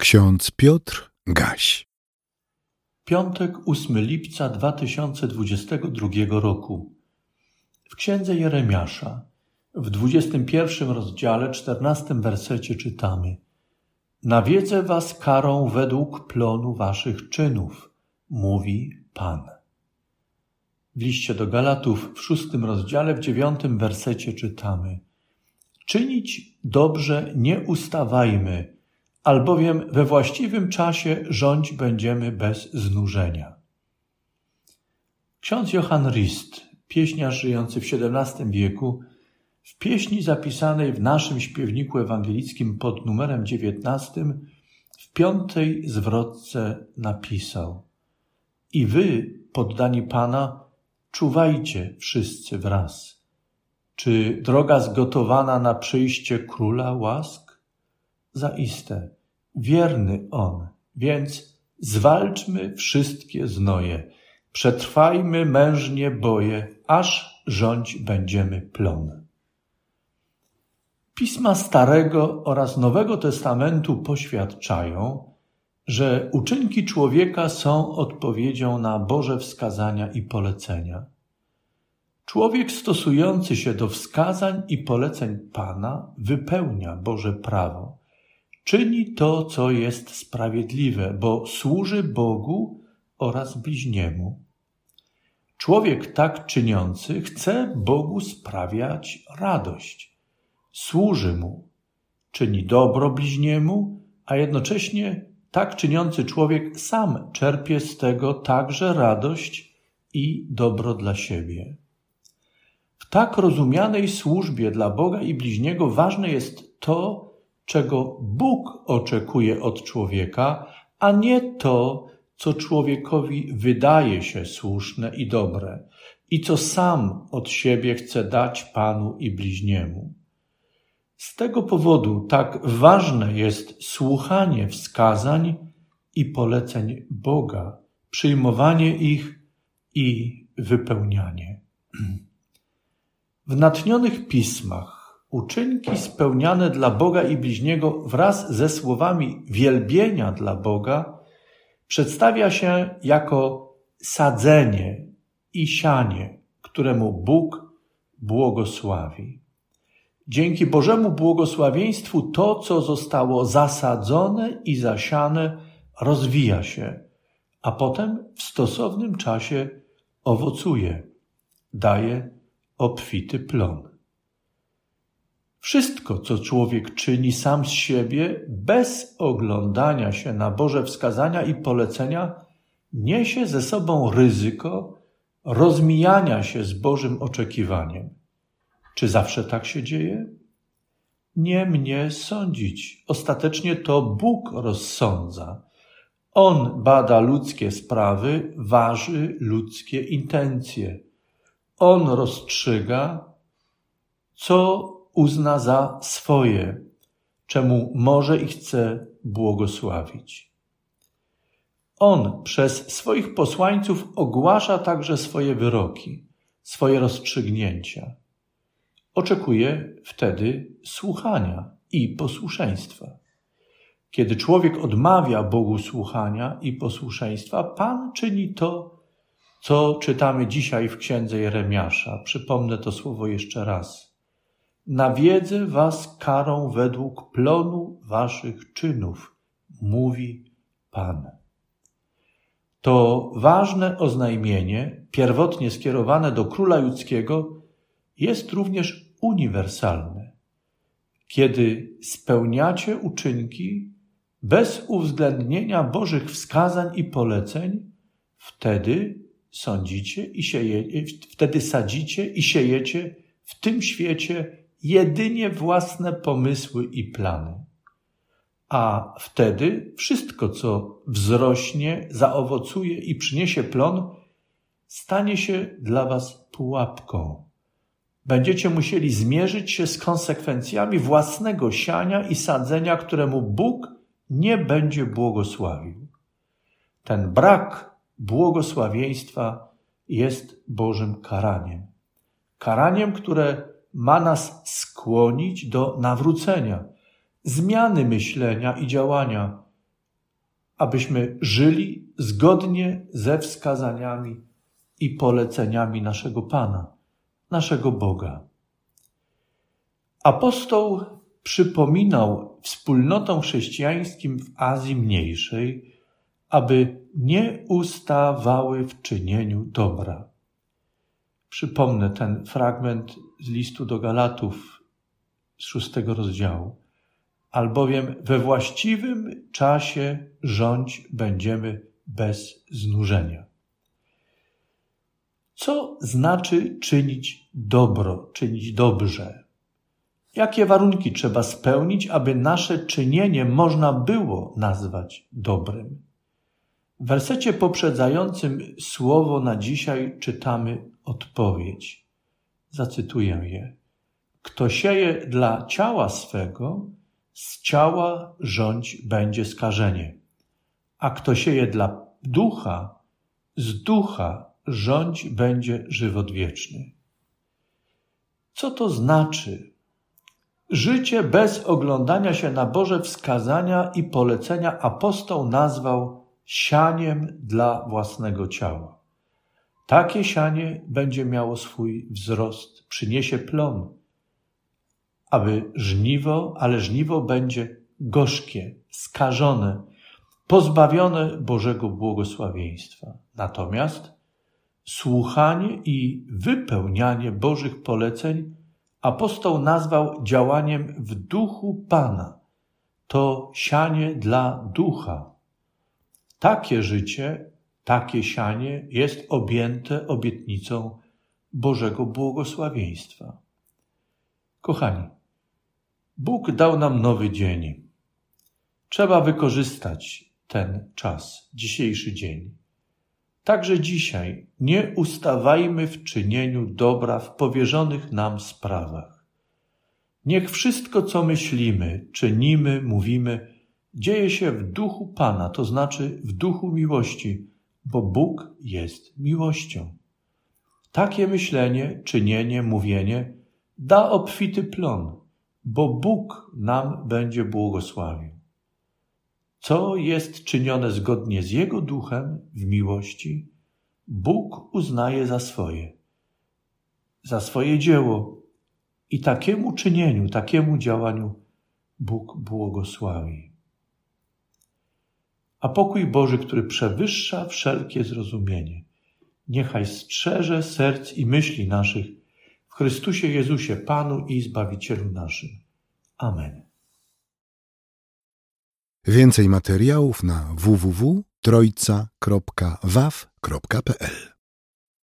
Ksiądz Piotr Gaś. Piątek 8 lipca 2022 roku. W księdze Jeremiasza, w 21 rozdziale, 14 wersecie czytamy: Nawiedzę was karą według plonu waszych czynów, mówi Pan. W liście do Galatów w szóstym rozdziale, w dziewiątym wersecie czytamy: Czynić dobrze nie ustawajmy albowiem we właściwym czasie rządź będziemy bez znużenia. Ksiądz Johann Rist, pieśniarz żyjący w XVII wieku, w pieśni zapisanej w naszym śpiewniku ewangelickim pod numerem 19 w piątej zwrotce napisał I wy, poddani Pana, czuwajcie wszyscy wraz. Czy droga zgotowana na przyjście Króla łask? Zaiste, wierny On, więc zwalczmy wszystkie znoje, przetrwajmy mężnie boje, aż rządź będziemy plon. Pisma Starego oraz Nowego Testamentu poświadczają, że uczynki człowieka są odpowiedzią na Boże wskazania i polecenia. Człowiek stosujący się do wskazań i poleceń Pana wypełnia Boże prawo Czyni to, co jest sprawiedliwe, bo służy Bogu oraz bliźniemu. Człowiek tak czyniący chce Bogu sprawiać radość. Służy mu, czyni dobro bliźniemu, a jednocześnie tak czyniący człowiek sam czerpie z tego także radość i dobro dla siebie. W tak rozumianej służbie dla Boga i bliźniego ważne jest to, czego Bóg oczekuje od człowieka, a nie to, co człowiekowi wydaje się słuszne i dobre i co sam od siebie chce dać Panu i bliźniemu. Z tego powodu tak ważne jest słuchanie wskazań i poleceń Boga, przyjmowanie ich i wypełnianie. W natnionych pismach Uczynki spełniane dla Boga i bliźniego wraz ze słowami wielbienia dla Boga przedstawia się jako sadzenie i sianie, któremu Bóg błogosławi. Dzięki Bożemu błogosławieństwu to, co zostało zasadzone i zasiane, rozwija się, a potem w stosownym czasie owocuje, daje obfity plon. Wszystko, co człowiek czyni sam z siebie, bez oglądania się na Boże wskazania i polecenia, niesie ze sobą ryzyko rozmijania się z Bożym oczekiwaniem. Czy zawsze tak się dzieje? Nie mnie sądzić. Ostatecznie to Bóg rozsądza. On bada ludzkie sprawy, waży ludzkie intencje. On rozstrzyga, co uzna za swoje, czemu może i chce błogosławić. On przez swoich posłańców ogłasza także swoje wyroki, swoje rozstrzygnięcia. Oczekuje wtedy słuchania i posłuszeństwa. Kiedy człowiek odmawia Bogu słuchania i posłuszeństwa, Pan czyni to, co czytamy dzisiaj w księdze Jeremiasza. Przypomnę to słowo jeszcze raz nawiedzę was karą według plonu waszych czynów, mówi Pan. To ważne oznajmienie, pierwotnie skierowane do króla judzkiego, jest również uniwersalne. Kiedy spełniacie uczynki bez uwzględnienia Bożych wskazań i poleceń, wtedy sądzicie i sieje, wtedy sadzicie i siejecie w tym świecie jedynie własne pomysły i plany. A wtedy wszystko, co wzrośnie, zaowocuje i przyniesie plon, stanie się dla Was pułapką. Będziecie musieli zmierzyć się z konsekwencjami własnego siania i sadzenia, któremu Bóg nie będzie błogosławił. Ten brak błogosławieństwa jest Bożym karaniem. Karaniem, które ma nas skłonić do nawrócenia, zmiany myślenia i działania, abyśmy żyli zgodnie ze wskazaniami i poleceniami naszego Pana, naszego Boga. Apostoł przypominał wspólnotom chrześcijańskim w Azji Mniejszej, aby nie ustawały w czynieniu dobra. Przypomnę ten fragment z listu do Galatów z szóstego rozdziału. Albowiem we właściwym czasie rządź będziemy bez znużenia. Co znaczy czynić dobro, czynić dobrze? Jakie warunki trzeba spełnić, aby nasze czynienie można było nazwać dobrym? W wersecie poprzedzającym słowo na dzisiaj czytamy odpowiedź. Zacytuję je. Kto sieje dla ciała swego, z ciała rządź będzie skażenie, a kto sieje dla ducha, z ducha rządź będzie żywot wieczny. Co to znaczy? Życie bez oglądania się na Boże wskazania i polecenia apostoł nazwał sianiem dla własnego ciała. Takie sianie będzie miało swój wzrost, przyniesie plon, aby żniwo, ale żniwo będzie gorzkie, skażone, pozbawione Bożego błogosławieństwa. Natomiast słuchanie i wypełnianie Bożych poleceń apostoł nazwał działaniem w duchu Pana. To sianie dla ducha. Takie życie, takie sianie jest objęte obietnicą Bożego błogosławieństwa. Kochani, Bóg dał nam nowy dzień. Trzeba wykorzystać ten czas, dzisiejszy dzień. Także dzisiaj nie ustawajmy w czynieniu dobra w powierzonych nam sprawach. Niech wszystko, co myślimy, czynimy, mówimy, dzieje się w duchu Pana, to znaczy w duchu miłości, bo Bóg jest miłością. Takie myślenie, czynienie, mówienie da obfity plon, bo Bóg nam będzie błogosławił. Co jest czynione zgodnie z Jego duchem w miłości, Bóg uznaje za swoje, za swoje dzieło i takiemu czynieniu, takiemu działaniu Bóg błogosławi. A pokój Boży, który przewyższa wszelkie zrozumienie, niechaj strzeże serc i myśli naszych w Chrystusie Jezusie, Panu i Zbawicielu naszym. Amen. Więcej materiałów na www.trojca.waw.pl